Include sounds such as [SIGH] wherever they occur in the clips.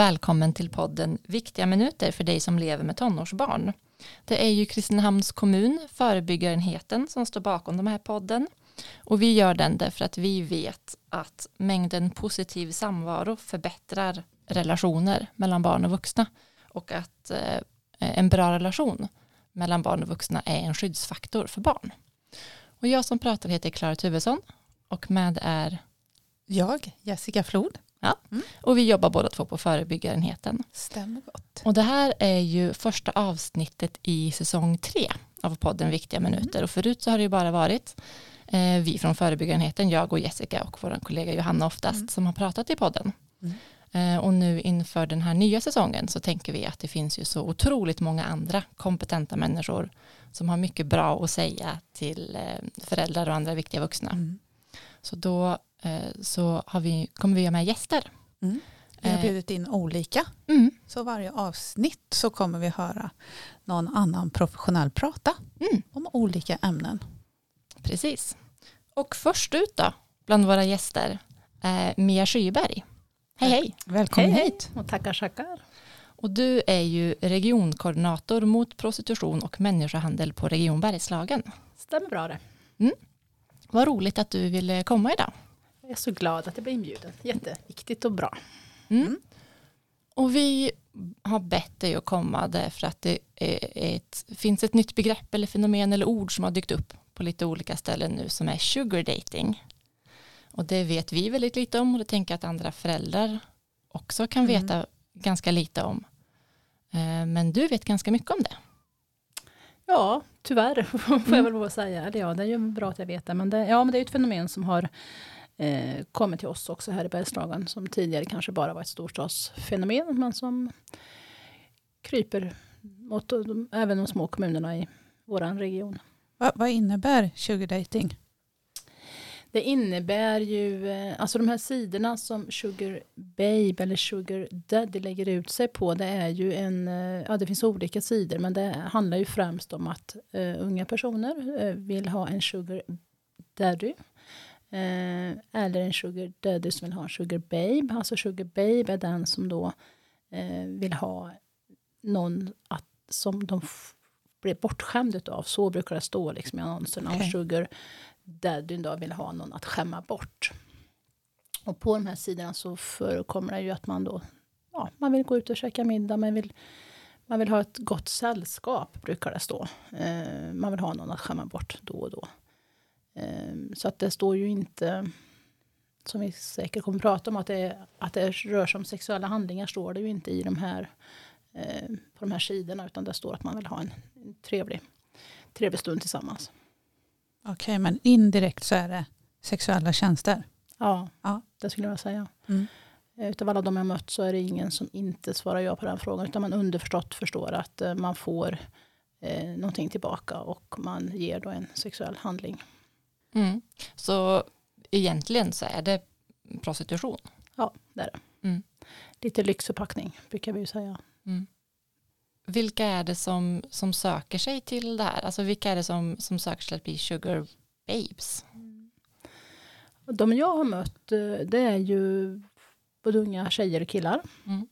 välkommen till podden Viktiga minuter för dig som lever med tonårsbarn. Det är ju Kristinehamns kommun, förebyggarenheten, som står bakom den här podden. Och vi gör den därför att vi vet att mängden positiv samvaro förbättrar relationer mellan barn och vuxna och att eh, en bra relation mellan barn och vuxna är en skyddsfaktor för barn. Och jag som pratar heter Klara Tuvesson och med är jag, Jessica Flod. Ja. Mm. Och vi jobbar båda två på förebyggarenheten. Stämmer gott. Och det här är ju första avsnittet i säsong tre av podden Viktiga minuter. Mm. Och förut så har det ju bara varit eh, vi från förebyggarenheten, jag och Jessica och vår kollega Johanna oftast, mm. som har pratat i podden. Mm. Eh, och nu inför den här nya säsongen så tänker vi att det finns ju så otroligt många andra kompetenta människor som har mycket bra att säga till eh, föräldrar och andra viktiga vuxna. Mm. Så då så har vi, kommer vi ha med gäster. Mm. Vi har eh, bjudit in olika. Mm. Så varje avsnitt så kommer vi höra någon annan professionell prata mm. om olika ämnen. Precis. Och först ut då, bland våra gäster, är Mia Skyberg. Hej hej. Välkommen hej, hit. Och tackar tackar. Och du är ju regionkoordinator mot prostitution och människohandel på Region Bergslagen. Stämmer bra det. Mm. Vad roligt att du ville komma idag. Jag är så glad att jag blev inbjuden. Jätteviktigt och bra. Mm. mm. Och vi har bett dig att komma därför att det ett, finns ett nytt begrepp eller fenomen eller ord som har dykt upp på lite olika ställen nu som är sugar dating. Och det vet vi väldigt lite om och det tänker jag att andra föräldrar också kan mm. veta ganska lite om. Eh, men du vet ganska mycket om det. Ja, tyvärr [LAUGHS] får jag mm. väl säga. Ja, det är ju bra att jag vet det. Men det, ja, men det är ett fenomen som har eh, kommer till oss också här i Bergslagen som tidigare kanske bara var ett storstadsfenomen men som kryper mot de, även de små kommunerna i vår region. Va, vad innebär sugar dating? Det innebär ju, eh, alltså de här sidorna som Sugar Babe eller Sugar Daddy lägger ut sig på, det är ju en, eh, ja det finns olika sidor, men det handlar ju främst om att uh, unga personer uh, vill ha en Sugar Daddy Eh, eller en sugar daddy som vill ha en sugar babe. Alltså sugar babe är den som då eh, vill ha någon att, som de blir bortskämda av. Så brukar det stå liksom i annonserna. Okay. Och sugar daddy då vill ha någon att skämma bort. Och på de här sidorna så förekommer det ju att man då ja, man vill gå ut och käka middag, man vill, man vill ha ett gott sällskap, brukar det stå. Eh, man vill ha någon att skämma bort då och då. Ehm, så att det står ju inte, som vi säkert kommer att prata om, att det, att det rör sig om sexuella handlingar står det ju inte i de här, ehm, på de här sidorna, utan det står att man vill ha en, trevlig, trevlig stund tillsammans. Okej, okay, men indirekt så är det sexuella tjänster? Ja, ja. det skulle jag säga. Mm. Utav alla de jag mött så är det ingen som inte svarar ja på den frågan, utan man underförstått förstår att eh, man får eh, någonting tillbaka och man ger då en sexuell handling. Mm. Så egentligen så är det prostitution? Ja, det är det. Mm. Lite lyxförpackning brukar vi ju säga. Mm. Vilka är det som, som söker sig till det här? Alltså vilka är det som, som söker sig till att bli sugar babes? De jag har mött eh, det är ju både unga tjejer och killar. Mm.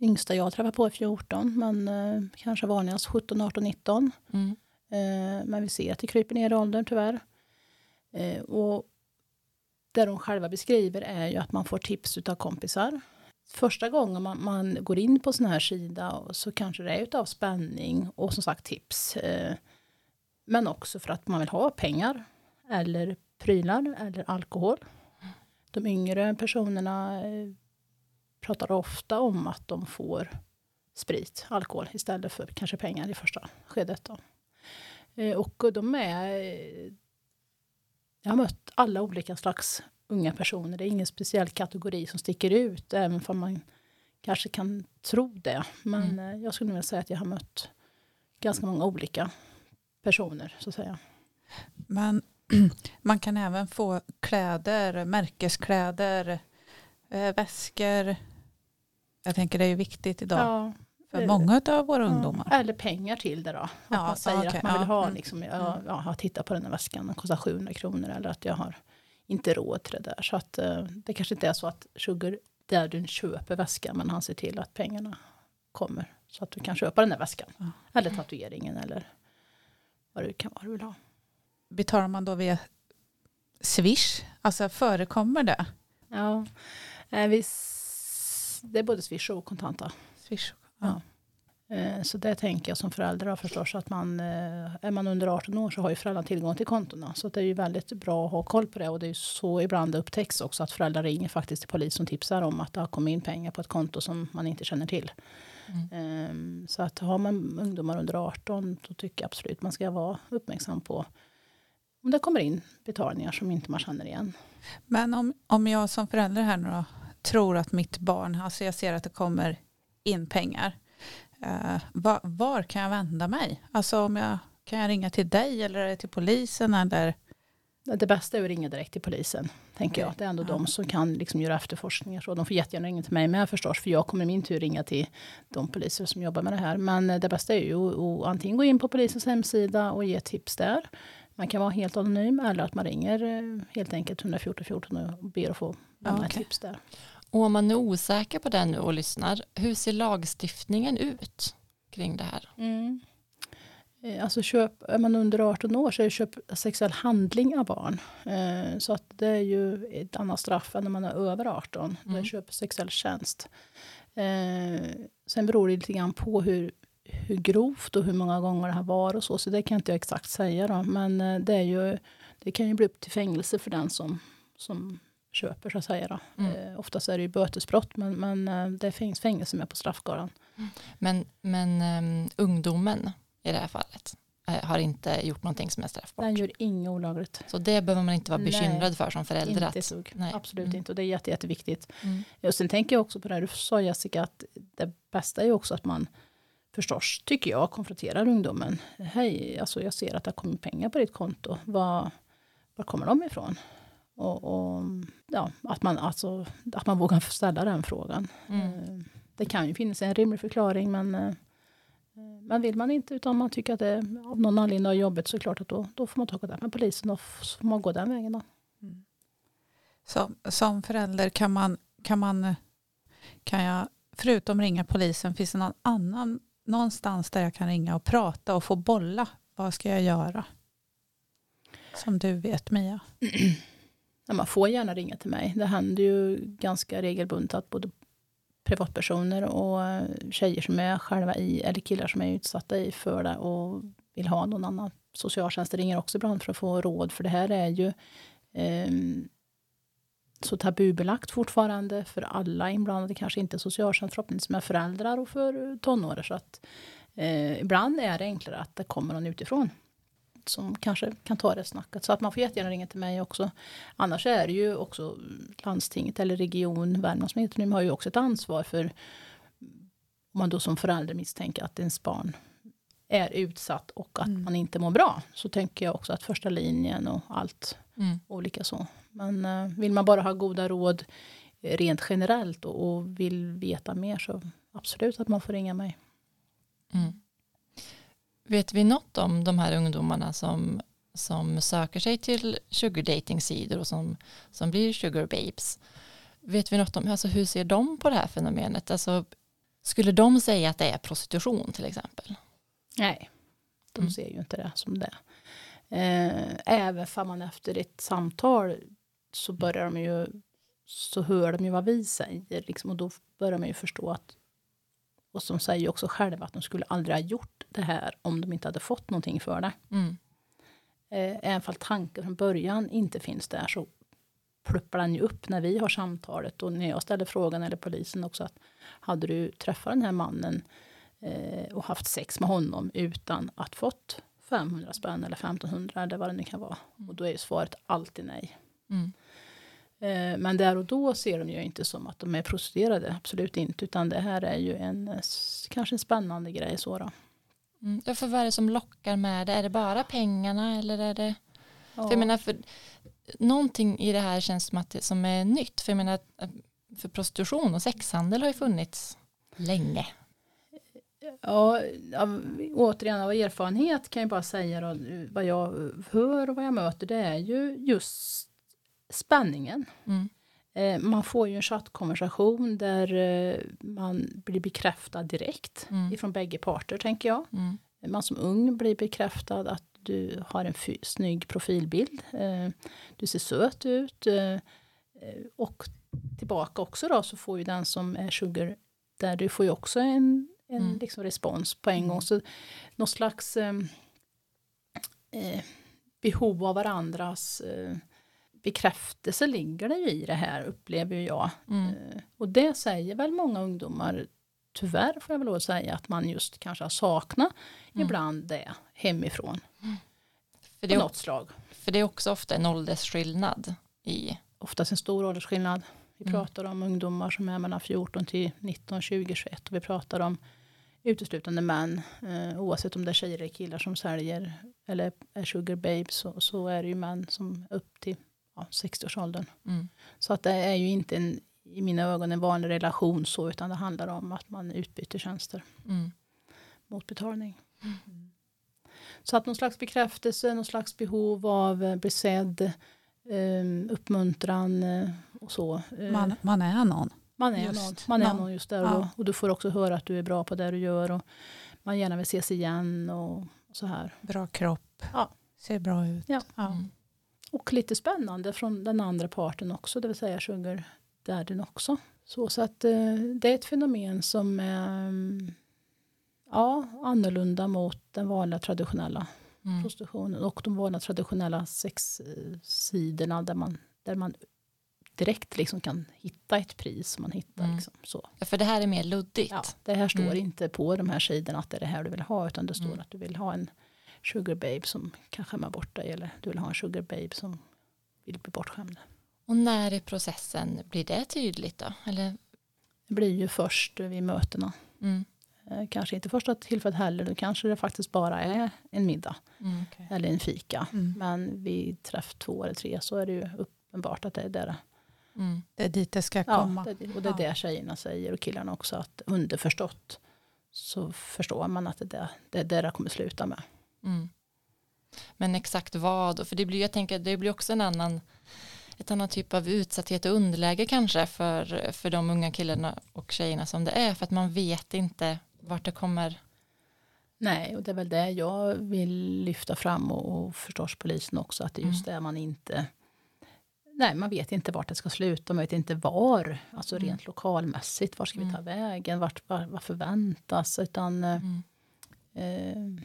Yngsta jag träffar på är 14 men eh, kanske vanligast 17, 18, 19. Mm. Eh, men vi ser att det kryper ner i åldern tyvärr. Eh, och det de själva beskriver är ju att man får tips av kompisar. Första gången man, man går in på sån här sida så kanske det är utav spänning och som sagt tips. Eh, men också för att man vill ha pengar eller prylar eller alkohol. De yngre personerna eh, pratar ofta om att de får sprit, alkohol istället för kanske pengar i första skedet. Då. Eh, och de är... Jag har mött alla olika slags unga personer. Det är ingen speciell kategori som sticker ut, även om man kanske kan tro det. Men mm. Eh, jag skulle nog säga att jag har mött ganska många olika personer, så att säga. Men [CLEARS THROAT] man kan även få kläder, märkeskläder, eh, väskor. Jag tänker det är ju viktigt idag. Ja, för många av våra ungdomar. Eller pengar till det då. Att ja, man säger okay, att man vill ha, mm. liksom, jag, jag har tittat på den här väskan, den kostar 700 kronor. Eller att jag har inte råd till det där. Så att, uh, det kanske inte är så att sugar där du köper väskan men han ser till att pengarna kommer så att du kan köpa den där väskan. Ja. Eller tatueringen eller vad det kan vara du vill ha. Betalar man då via Swish? Alltså förekommer det? Ja, eh, vi, det är både Swish och kontanta. Swish. Ja. Ja. Eh, så det tänker jag som förälder förstås att man eh, är man under 18 år så har ju föräldrarna tillgång till kontona. Så det är ju väldigt bra att ha koll på det och det är ju så ibland det upptäcks också att föräldrar ringer faktiskt till polisen och tipsar om att det har kommit in pengar på ett konto som man inte känner till. Mm. Ehm, så att har man ungdomar under 18 då tycker jag absolut man ska vara uppmärksam på om det kommer in betalningar som inte man känner igen. Men om, om jag som förälder här nu då, tror att mitt barn, alltså jag ser att det kommer in pengar Uh, var, var, kan jag vända mig? Alltså om jag, kan jag ringa till dig eller till polisen? Eller? Det bästa är att ringa direkt till polisen. tänker jag. Det är ändå ja. de som kan liksom göra efterforskningar. Så de får jättegärna ringa till mig med förstås. För jag kommer i min tur ringa till de poliser som jobbar med det här. Men det bästa är ju att antingen gå in på polisens hemsida och ge tips där. Man kan vara helt anonym eller att man ringer eh, helt enkelt 114 14 och ber att få lämna ja, okay. tips där. Och om man är osäker på det nu och lyssnar, hur ser lagstiftningen ut kring det här? Mm. Eh, alltså köp, är man under 18 år så är det köp sexuell handling av barn. Eh, så att det är ju ett annat straff än när man är över 18. Mm. Det är köp sexuell tjänst. Eh, sen beror det lite grann på hur, hur grovt och hur många gånger det har varit och så. Så det kan inte jag exakt säga då. Men det, är ju, det kan ju bli upp till fängelse för den som, som köper så att säga. Då. Mm. Eh, oftast är det ju bötesbrott men, men eh, det finns fängelse med på straffskalan. Mm. Men, men um, ungdomen i det här fallet eh, har inte gjort någonting som är straffbart? Den gör inget olagligt. Så det behöver man inte vara bekymrad Nej, för som förälder? Inte att, Nej. Absolut mm. inte och det är jätte, jätteviktigt. Mm. Och sen tänker jag också på det du sa Jessica att det bästa är ju också att man förstås, tycker jag, konfronterar ungdomen. Hej, alltså jag ser att det har kommit pengar på ditt konto. Var, var kommer de ifrån? Och, och, ja, att, man, alltså, att man vågar ställa den frågan. Mm. Eh, det kan ju finnas en rimlig förklaring men, eh, men vill man inte utan man tycker att det av någon anledning är jobbigt så är det klart att då, då får man ta kontakt med polisen och så får man gå den vägen. Då. Mm. Så, som förälder kan man, kan man kan jag förutom ringa polisen finns det någon annan någonstans där jag kan ringa och prata och få bolla. Vad ska jag göra? Som du vet Mia. [CLEARS THROAT] man får gärna ringa till mig. Det händer ju ganska regelbundet att både privatpersoner och eh, tjejer som är själva i, eller killar som är utsatta i för det och vill ha någon annan. Socialtjänsten ringer också ibland för att få råd, för det här är ju eh, så tabubelagt fortfarande för alla inblandade, kanske inte socialtjänst förhoppningsvis med föräldrar och för tonåringar. Så att eh, ibland är det enklare att det kommer någon utifrån som kanske kan ta det snacket. Så att man får jättegärna ringa till mig också. Annars är det ju också landstinget eller region, Värmland som heter nu, har ju också ett ansvar för om man då som förälder misstänker att ens barn är utsatt och att mm. man inte mår bra. Så tänker jag också att första linjen och allt mm. olika så. Men uh, vill man bara ha goda råd rent generellt och, och vill veta mer så absolut att man får ringa mig. Mm. Vet vi något om de här ungdomarna som, som söker sig till sugar dating sidor och som, som blir sugar babes? Vet vi något om alltså hur ser de på det här fenomenet? Alltså, skulle de säga att det är prostitution till exempel? Nej, de mm. ser ju inte det som det. Eh, även om man efter ett samtal så börjar de ju så hör de ju vad vi säger liksom, och då börjar man ju förstå att och som säger också själva att de skulle aldrig ha gjort det här om de inte hade fått någonting för det. Mm. Eh, även om tanken från början inte finns där så pluppar den ju upp när vi har samtalet och när jag ställer frågan eller polisen också att hade du träffat den här mannen eh, och haft sex med honom utan att fått 500 spänn eller 1500 eller vad det nu kan vara. Och då är ju svaret alltid nej. Mm. Eh, men där och då ser de ju inte som att de är prostituerade, absolut inte, utan det här är ju en eh, kanske en spännande grej. Så då. Mm. För vad är det som lockar med det? Är det bara pengarna eller är det? Ja. För jag menar, för, någonting i det här känns som att det, som är nytt. För jag menar, för prostitution och sexhandel har ju funnits länge. Ja, av, återigen av erfarenhet kan jag bara säga då, vad jag hör och vad jag möter det är ju just spänningen. Mm. Eh, man får ju en chattkonversation där eh, man blir bekräftad direkt mm. ifrån bägge parter, tänker jag. Mm. Man som ung blir bekräftad att du har en snygg profilbild. Eh, du ser söt ut. Och tillbaka också då så får ju den som är sugar där du får ju också en, en mm. liksom respons på en gång. Mm. Så någon slags eh, behov av varandras eh, bekräftelse ligger det ju i det här, upplever jag. Mm. Eh, och det säger väl många ungdomar, tyvärr får jag väl lov att säga, att man just kanske har saknat mm. ibland det hemifrån. Mm. För det är, något slag. För det är också ofta en åldersskillnad i... Oftast en stor åldersskillnad. Vi mm. pratar om ungdomar som är mellan 14 till 19, 20, 21 och vi pratar om uteslutande män. Eh, oavsett om det är tjejer eller killar som säljer eller är sugar babes så, så är det ju män som upp till ja, 60-årsåldern. Mm. Så att det är ju inte en, i mina ögon en vanlig relation så, utan det handlar om att man utbyter tjänster mm. mot betalning. Mm. Så att någon slags bekräftelse, någon slags behov av att bli sedd, eh, uppmuntran eh, och så. Eh, man, man är någon. Man är just, någon. Man är någon, någon just där och, ja. och du får också höra att du är bra på det du gör och man gärna vill ses igen och, och så här. Bra kropp, ja. ser bra ut. Ja. ja. Mm. Och lite spännande från den andra parten också, det vill säga sugar daddyn också. Så, så att eh, det är ett fenomen som är ja, annorlunda mot den vanliga traditionella mm. prostitutionen och de vanliga traditionella sexsidorna där man, där man direkt liksom kan hitta ett pris. Man hittar mm. liksom, så. Ja, för det här är mer luddigt. Ja, det här står mm. inte på de här sidorna att det är det här du vill ha utan det står mm. att du vill ha en sugar babe som kan skämma bort dig eller du vill ha en sugar babe som vill bli bortskämd. Och när i processen blir det tydligt då? Eller? Det blir ju först vid mötena. Mm. Eh, kanske inte första tillfället heller, då kanske det faktiskt bara är en middag. Mm, okay. Eller en fika. Mm. Men vid träff två eller tre så är det ju uppenbart att det är där mm. det är dit det ska komma. Ja, det, och det är det tjejerna säger och killarna också. Att underförstått så förstår man att det är det, det, det kommer sluta med. Mm. Men exakt vad, för det blir, jag tänker, det blir också en annan ett annat typ av utsatthet och underläge kanske för, för de unga killarna och tjejerna som det är för att man vet inte vart det kommer Nej, och det är väl det jag vill lyfta fram och, och förstås polisen också, att det är just mm. det man inte... Nej, man vet inte vart det ska sluta, man vet inte var, alltså mm. rent lokalmässigt, var ska vi ta mm. vägen, vart, var, vad förväntas, utan... Mm. Eh,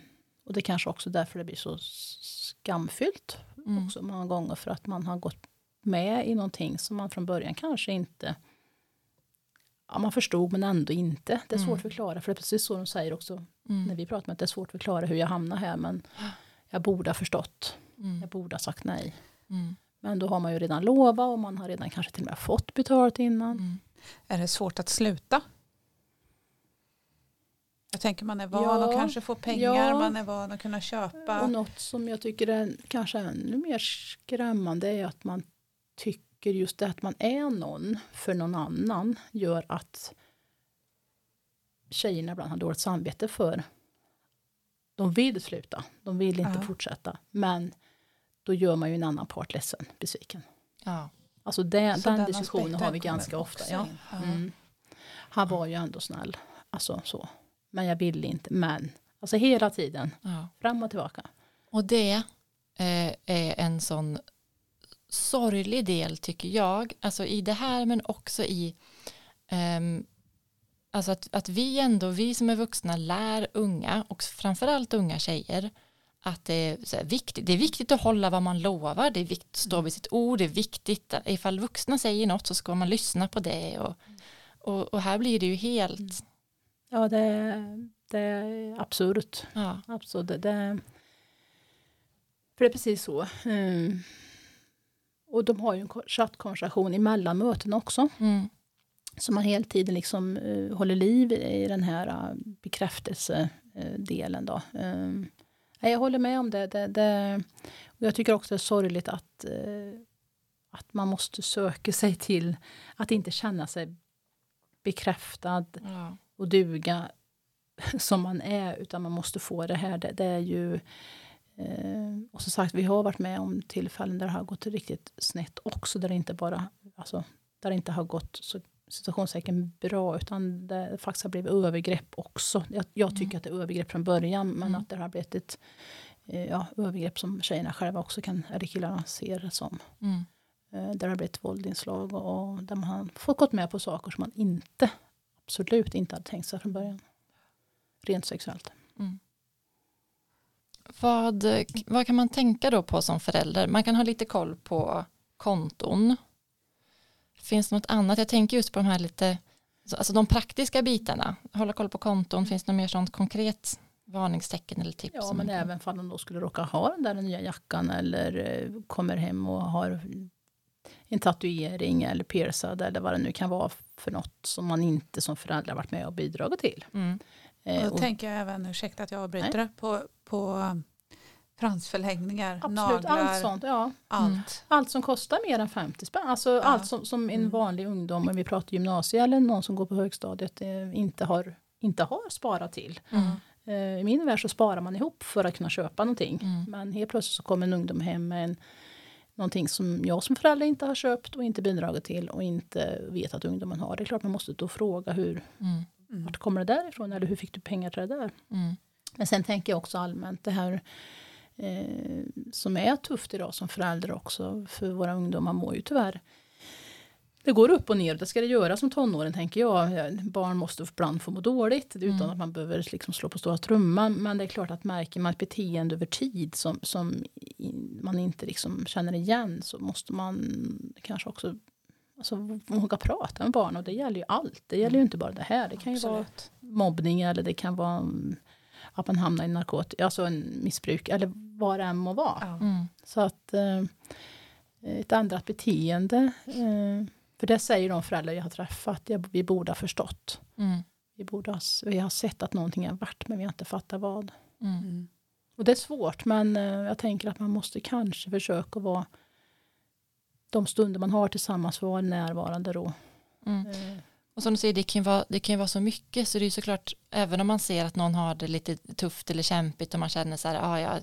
och det kanske också därför det blir så skamfyllt mm. också många gånger, för att man har gått med i någonting som man från början kanske inte ja, man förstod men ändå inte. Det är svårt mm. att förklara, för det är precis så de säger också mm. när vi pratar med att det är svårt att förklara hur jag hamnar här, men jag borde ha förstått. Mm. Jag borde ha sagt nej. Mm. Men då har man ju redan lovat och man har redan kanske till och med fått betalt innan. Är det svårt att sluta? Jag tänker man är van ja, att kanske få pengar, ja. man är van att kunna köpa. Och något som jag tycker är kanske ännu mer skrämmande är att man tycker just det att man är någon för någon annan gör att tjejerna ibland har dåligt samvete för de vill sluta, de vill inte ja. fortsätta, men då gör man ju en annan part ledsen, besviken. Ja. Alltså det, den, den diskussionen har vi ganska ofta. Ja. Mm. Han var ju ändå snäll, alltså så. Men jag ville inte, men alltså hela tiden, ja. fram och tillbaka. Och det eh, är en sån sorglig del tycker jag, alltså i det här men också i um, alltså att, att vi ändå, vi som är vuxna lär unga och framförallt unga tjejer att det är, viktigt, det är viktigt att hålla vad man lovar, det är viktigt att stå vid sitt ord, det är viktigt att ifall vuxna säger något så ska man lyssna på det. Och, och, och här blir det ju helt mm. Ja det, det är absurt. Ja. absurt. Det, det, för det är precis så. Mm. Och de har ju en chattkonversation emellan möten också. Mm. Så man hela tiden liksom uh, håller liv i den här uh, bekräftelsedelen. Då. Um, jag håller med om det. det, det och jag tycker också det är sorgligt att, uh, att man måste söka sig till att inte känna sig bekräftad ja. Och duga [LAUGHS] som man är, utan man måste få det här. Det, det är ju Eh, och som sagt, vi har varit med om tillfällen där det har gått riktigt snett också, där det inte bara, alltså där det inte har gått så situationssäkert bra utan det faktiskt har blivit övergrepp också. Jag, jag tycker mm. att det är övergrepp från början men mm. att det har blivit ett eh, ja, övergrepp som tjejerna själva också kan, eller killarna ser det som. Mm. Eh, där det har blivit våldinslag och där man har fått gått med på saker som man inte, absolut inte hade tänkt sig från början. Rent sexuellt. Mm. Vad, vad kan man tänka då på som förälder? Man kan ha lite koll på konton. Finns det något annat? Jag tänker just på de här lite, alltså de praktiska bitarna. Hålla koll på konton. Finns det något mer sånt konkret varningstecken eller tips? Ja, men kan... även om de då skulle råka ha den där nya jackan eller eh, kommer hem och har en tatuering eller piercad eller vad det nu kan vara för något som man inte som förälder varit med och bidragit till. Mm. Eh, och då och, tänker jag även, ursäkta att jag avbryter det, på, på um, fransförlängningar, Absolut, naglar, allt sånt. Ja. Allt. Mm. allt som kostar mer än 50 spänn. Alltså ja. allt som, som en mm. vanlig ungdom, om vi pratar gymnasie eller någon som går på högstadiet, eh, inte, har, inte har sparat till. Mm. Eh, I min värld så sparar man ihop för att kunna köpa någonting. Mm. Men helt plötsligt så kommer en ungdom hem med en, någonting som jag som förälder inte har köpt och inte bidragit till och inte vet att ungdomen har. Det är klart man måste då fråga hur, mm. Mm. Vart kommer det därifrån? Eller hur fick du pengar till det där? Mm. Men sen tänker jag också allmänt det här eh, som är tufft idag som förälder också. För våra ungdomar mår ju tyvärr det går upp och ner, det ska det göra som tonåring tänker jag. Barn måste ibland få må dåligt utan mm. att man behöver liksom slå på stora trumman. Men det är klart att märker man ett beteende över tid som, som man inte liksom känner igen så måste man kanske också Alltså våga prata med barn och det gäller ju allt. Det gäller ju inte bara det här. Det kan ju Absolut. vara mobbning eller det kan vara mm, att man hamnar i narkotika, alltså en missbruk eller vad det än må vara. Mm. Så att eh, ett ändrat beteende. Eh, för det säger de föräldrar jag har träffat, jag, vi borde ha förstått. Mm. Vi, borde ha, vi har sett att någonting är varit men vi har inte fattat vad. Mm. mm. Och det är svårt men eh, jag tänker att man måste kanske försöka vara de stunder man har tillsammans vara närvarande då. Mm. Eh. Och som du säger, det kan, vara, det kan ju vara så mycket så det är såklart, även om man ser att någon har det lite tufft eller kämpigt och man känner så här, ah, ja,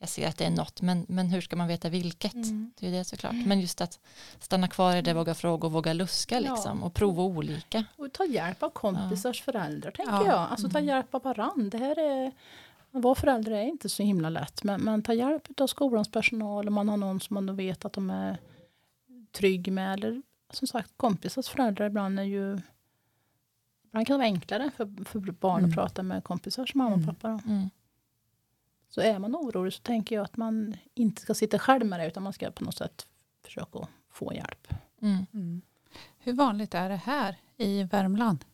jag ser att det är något, men, men hur ska man veta vilket? Mm. Det är det såklart. Men just att stanna kvar i det, våga fråga och våga luska liksom, ja. och prova olika. Och ta hjälp av kompisars ja. föräldrar, tänker ja. jag. Alltså ta mm. hjälp av varandra. Det här är, att vara förälder är inte så himla lätt, men, men ta hjälp av skolans personal om man har någon som man vet att de är trygg med. Eller som sagt, kompisars föräldrar ibland är ju Ibland kan det vara enklare för, för barn mm. att prata med kompisars mamma och mm. pappa. Mm. Så är man orolig så tänker jag att man inte ska sitta själv med det utan man ska på något sätt försöka få hjälp. Mm. Mm. Hur vanligt är det här i Värmland?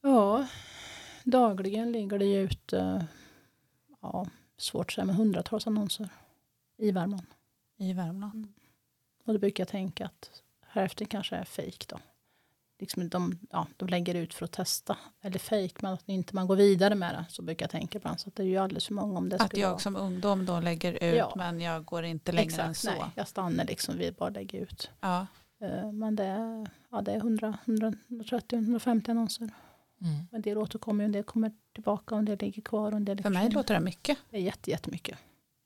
Ja, dagligen ligger det ute, ja, svårt att säga, med hundratals annonser i Värmland. I Värmland. Mm. Och då brukar jag tänka att hälften kanske är fejk då liksom de, ja, de lägger ut för att testa. Eller fejk, men att inte man går vidare med det. Så brukar jag tänka ibland. Så det är ju alldeles för många om det Att jag vara. som ungdom då lägger ut ja. men jag går inte längre Exakt, än så. Nej, jag stannar liksom vid bara lägger ut. Ja. Uh, men det är, ja, det är 100, 130, 150 annonser. Mm. En del återkommer, en del kommer tillbaka och en del ligger kvar. Och en del för mig låter det mycket. Det är jätte, jättemycket.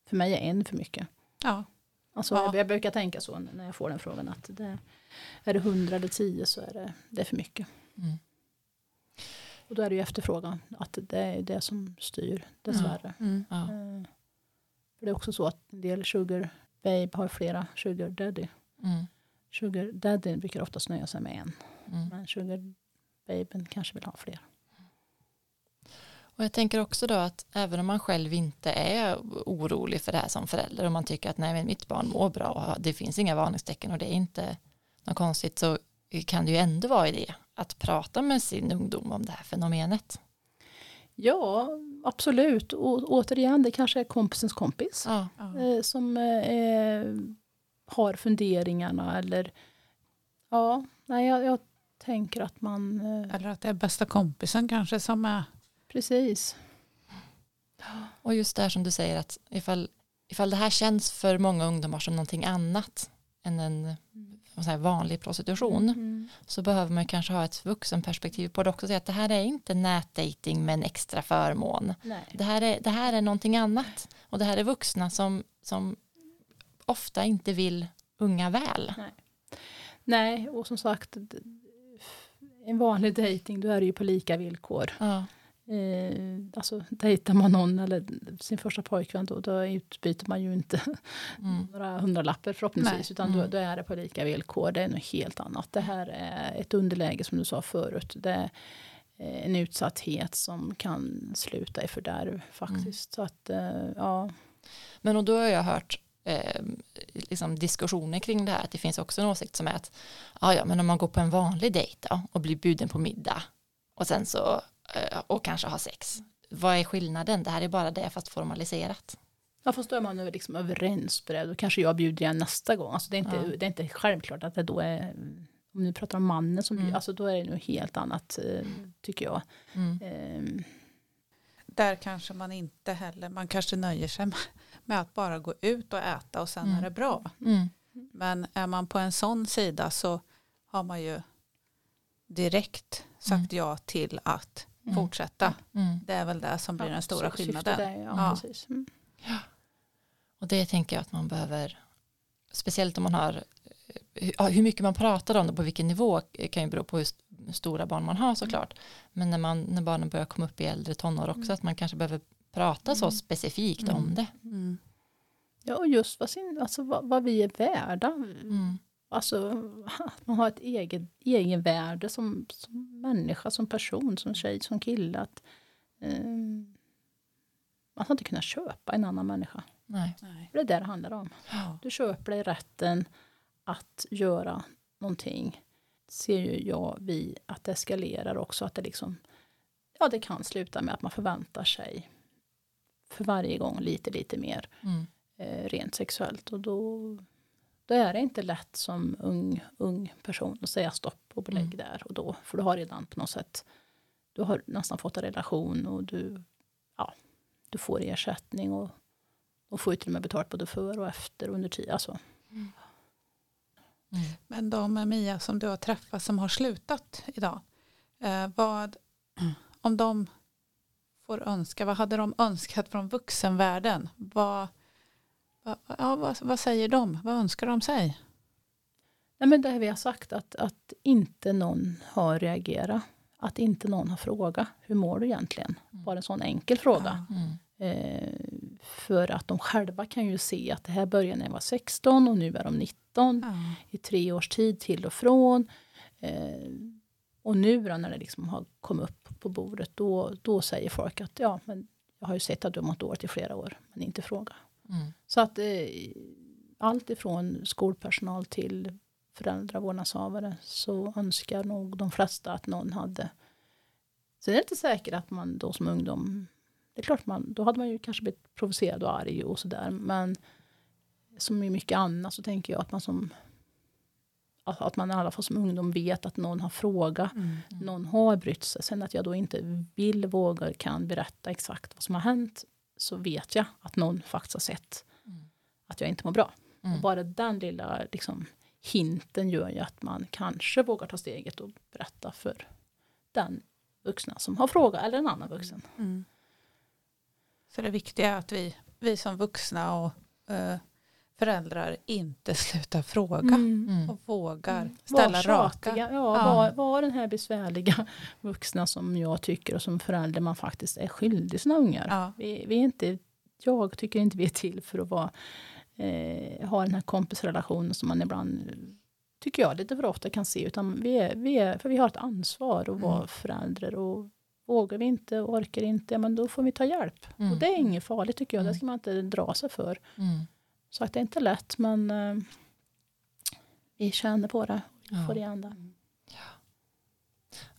För mig är en för mycket. Ja. Alltså, ja. jag, jag brukar tänka så när jag får den frågan. att det är det 100 eller 10 så är det, det är för mycket. Mm. Och då är det ju efterfrågan, att det är det som styr dessvärre. Mm. Ja. Mm. För det är också så att en del sugar babe har flera sugar daddy. Mm. Sugar daddy brukar oftast nöja sig med en. Mm. Men sugar babyn kanske vill ha fler. Och jag tänker också då att även om man själv inte är orolig för det här som förälder och man tycker att nej men mitt barn mår bra och det finns inga varningstecken och det är inte något konstigt så kan det ju ändå vara idé att prata med sin ungdom om det här fenomenet. Ja, absolut. Och återigen, det kanske är kompisens kompis ja. eh, som eh, har funderingarna eller ja, nej, jag, jag tänker att man... Eh, eller att det är bästa kompisen kanske som är... Precis. Och just det här som du säger att ifall, ifall det här känns för många ungdomar som någonting annat än en vanlig prostitution mm. så behöver man kanske ha ett vuxenperspektiv på det också. Säga att det här är inte nätdating med en extra förmån. Det här, är, det här är någonting annat. Och det här är vuxna som, som ofta inte vill unga väl. Nej. Nej, och som sagt en vanlig dejting då är det ju på lika villkor. Ja. Eh, alltså dejtar man någon eller sin första pojkvän då, då utbyter man ju inte mm. [LAUGHS] några hundralappar förhoppningsvis Nej. utan mm. då, då, är det på lika villkor. Det är något helt annat. Det här är ett underläge som du sa förut. Det är en utsatthet som kan sluta i fördärv faktiskt. Mm. Så att, eh, ja. Men och då har jag hört eh, liksom diskussioner kring det här. Att det finns också en åsikt som är att ja, ja, men om man går på en vanlig dejt då, och blir bjuden på middag och sen så eh, och kanske har sex. Vad är skillnaden? Det här är bara det fast formaliserat. Ja fast då är man nu liksom överens på det. Då kanske jag bjuder igen nästa gång. Alltså det, är inte, ja. det är inte självklart att det då är om ni pratar om mannen som mm. alltså då är det nog helt annat eh, tycker jag. Mm. Eh. Där kanske man inte heller, man kanske nöjer sig med, med att bara gå ut och äta och sen mm. är det bra. Mm. Men är man på en sån sida så har man ju direkt sagt mm. ja till att. Fortsätta. Det är väl det som blir ja, den stora skillnaden. Det, ja, ja. ja. Och det tänker jag att man behöver, speciellt om man har hur mycket man pratar om det på vilken nivå kan ju bero på hur stora barn man har såklart. Men när, man, när barnen börjar komma upp i äldre tonår också mm. att man kanske behöver prata så mm. specifikt mm. om det. Mm. Ja och just vad, sin, alltså, vad, vad vi är värda. Alltså [LAUGHS] man har ett eget egenvärde som, som människa, som person, som tjej, som kille. Att, um, man ska inte kunna köpa en annan människa. Nej. Det är det det handlar om. Ja. Du köper dig rätten att göra någonting ser ju jag vi att det eskalerar också. Att det liksom, ja det kan sluta med att man förväntar sig för varje gång lite, lite mer mm. eh, rent sexuellt. Och då, då är det inte lätt som ung, ung person att säga stopp och belägg mm. där och då. För du har redan på något sätt, du har nästan fått en relation och du, ja, du får ersättning och, och får till och med betalt både för och efter under tid. Alltså. Mm. Mm. Men de Mia som du har träffat som har slutat idag. Eh, vad, om de får önska, vad hade de önskat från vuxenvärlden? Vad, ja, vad, vad säger de? Vad önskar de sig? Nej, men det vi har sagt att, att inte någon har reagerat. Att inte någon har frågat. Hur mår du egentligen? Mm. Bara en sån enkel fråga. Mm. Eh, för att de själva kan ju se att det här började när jag var 16 och nu är de 19 mm. i tre års tid till och från. Eh, och nu då, när det liksom har kommit upp på bordet då, då säger folk att ja, men jag har ju sett att du har mått dåligt i flera år men inte fråga. Mm. Så att eh, allt ifrån skolpersonal till föräldrar, vårdnadshavare så önskar nog de flesta att någon hade Sen är det inte säkert att man då som ungdom det är klart, man, då hade man ju kanske blivit provocerad och arg och sådär. Men som i mycket annat så tänker jag att man som att man i alla fall som ungdom vet att någon har frågat, mm. någon har brytt sig. Sen att jag då inte vill, vågar, kan berätta exakt vad som har hänt, så vet jag att någon faktiskt har sett mm. att jag inte mår bra. Mm. Och bara den lilla liksom, hinten gör ju att man kanske vågar ta steget och berätta för den vuxna som har frågat, eller en annan vuxen. Mm. Så det viktiga är att vi, vi som vuxna och uh, föräldrar inte slutar fråga mm. mm. och vågar mm. ställa var raka. Ja, ja. Var, var den här besvärliga [LAUGHS] vuxna som jag tycker och som förälder man faktiskt är skyldig sina ungar. Ja. Vi, vi, är inte, jag tycker inte vi är till för att vara, eh, ha den här kompisrelationen som man ibland tycker jag lite för ofta kan se. Utan vi är, vi är, för vi har ett ansvar att vara mm. förälder och Vågar vi inte och orkar inte, men då får vi ta hjälp. Mm. Och det är inget farligt tycker jag, det mm. ska man inte dra sig för. Mm. Så att det är inte lätt, men uh, vi känner på det. Vi ja. får igen det.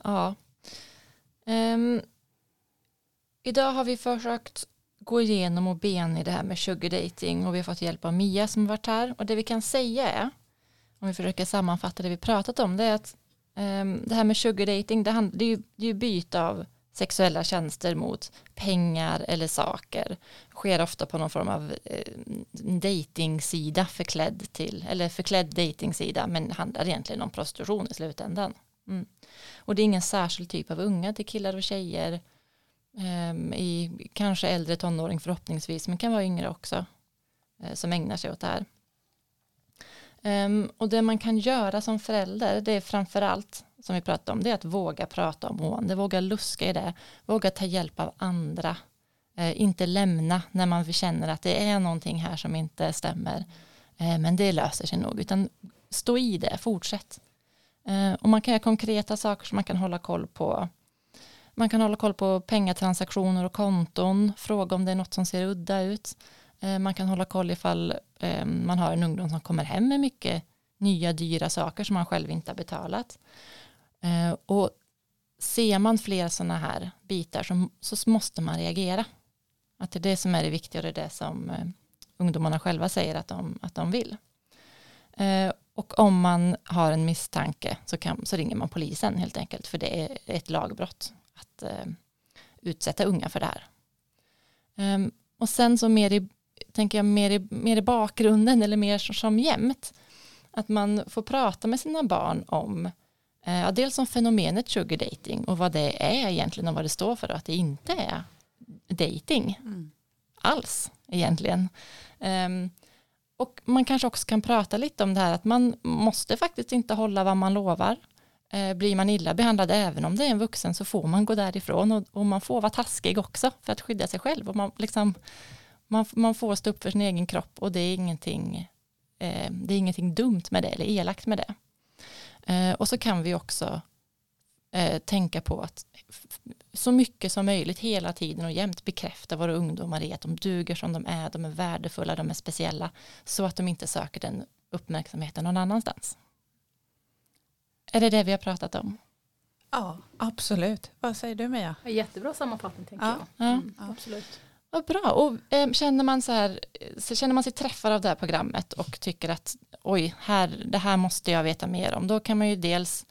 Ja. Um, idag har vi försökt gå igenom och ben i det här med sugar dating och vi har fått hjälp av Mia som varit här. Och det vi kan säga är, om vi försöker sammanfatta det vi pratat om, det är att um, det här med sugar dating, det, det är ju, det är ju byte av sexuella tjänster mot pengar eller saker sker ofta på någon form av eh, dejtingsida förklädd till eller förklädd dejtingsida men handlar egentligen om prostitution i slutändan. Mm. Och det är ingen särskild typ av unga till killar och tjejer eh, i kanske äldre tonåring förhoppningsvis men kan vara yngre också eh, som ägnar sig åt det här. Um, och det man kan göra som förälder, det är framförallt som vi pratade om, det är att våga prata om mående, våga luska i det, våga ta hjälp av andra, eh, inte lämna när man känner att det är någonting här som inte stämmer, eh, men det löser sig nog, utan stå i det, fortsätt. Eh, och man kan göra konkreta saker som man kan hålla koll på, man kan hålla koll på pengatransaktioner och konton, fråga om det är något som ser udda ut. Eh, man kan hålla koll ifall eh, man har en ungdom som kommer hem med mycket nya dyra saker som man själv inte har betalat. Eh, och ser man fler sådana här bitar så, så måste man reagera. Att det är det som är det viktiga och det är det som eh, ungdomarna själva säger att de, att de vill. Eh, och om man har en misstanke så, kan, så ringer man polisen helt enkelt för det är ett lagbrott att eh, utsätta unga för det här. Ehm, och sen så mer i, tänker jag mer i, mer i bakgrunden eller mer som jämt att man får prata med sina barn om Eh, ja, dels om fenomenet sugar dating och vad det är egentligen och vad det står för och att det inte är dating mm. alls egentligen. Um, och man kanske också kan prata lite om det här att man måste faktiskt inte hålla vad man lovar. Uh, blir man illa behandlad även om det är en vuxen så får man gå därifrån och, och man får vara taskig också för att skydda sig själv. Och man, liksom, man, man får stå upp för sin egen kropp och det är ingenting, uh, det är ingenting dumt med det eller elakt med det. Eh, och så kan vi också eh, tänka på att så mycket som möjligt hela tiden och jämt bekräfta våra ungdomar i att de duger som de är, de är värdefulla, de är speciella, så att de inte söker den uppmärksamheten någon annanstans. Är det det vi har pratat om? Ja, absolut. Vad säger du Mia? Jättebra sammanfattning tänker ja. jag. Mm, ja. Absolut. Vad bra. Och, eh, känner, man så här, så känner man sig träffad av det här programmet och tycker att oj, här, det här måste jag veta mer om. Då kan man ju dels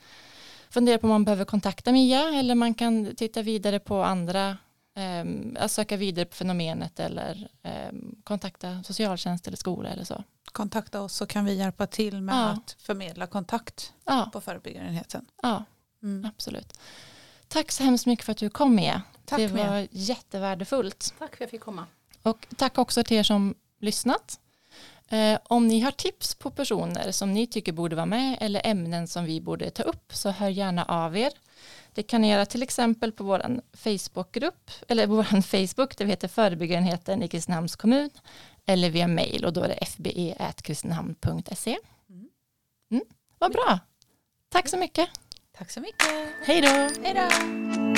fundera på om man behöver kontakta Mia eller man kan titta vidare på andra, eh, söka vidare på fenomenet eller eh, kontakta socialtjänst eller skola eller så. Kontakta oss så kan vi hjälpa till med ja. att förmedla kontakt ja. på förebyggarenheten. Ja, mm. absolut. Tack så hemskt mycket för att du kom med. Tack det var med. jättevärdefullt. Tack för att jag fick komma. Och tack också till er som lyssnat. Eh, om ni har tips på personer som ni tycker borde vara med eller ämnen som vi borde ta upp så hör gärna av er. Det kan ni göra till exempel på vår Facebookgrupp eller vår Facebook, det heter Förebyggarenheten i Kristinehamns kommun eller via mail och då är det fbe.kristinehamn.se. Mm. mm, vad bra. Tack så mycket. Tack så mycket. Hej då. Hej då.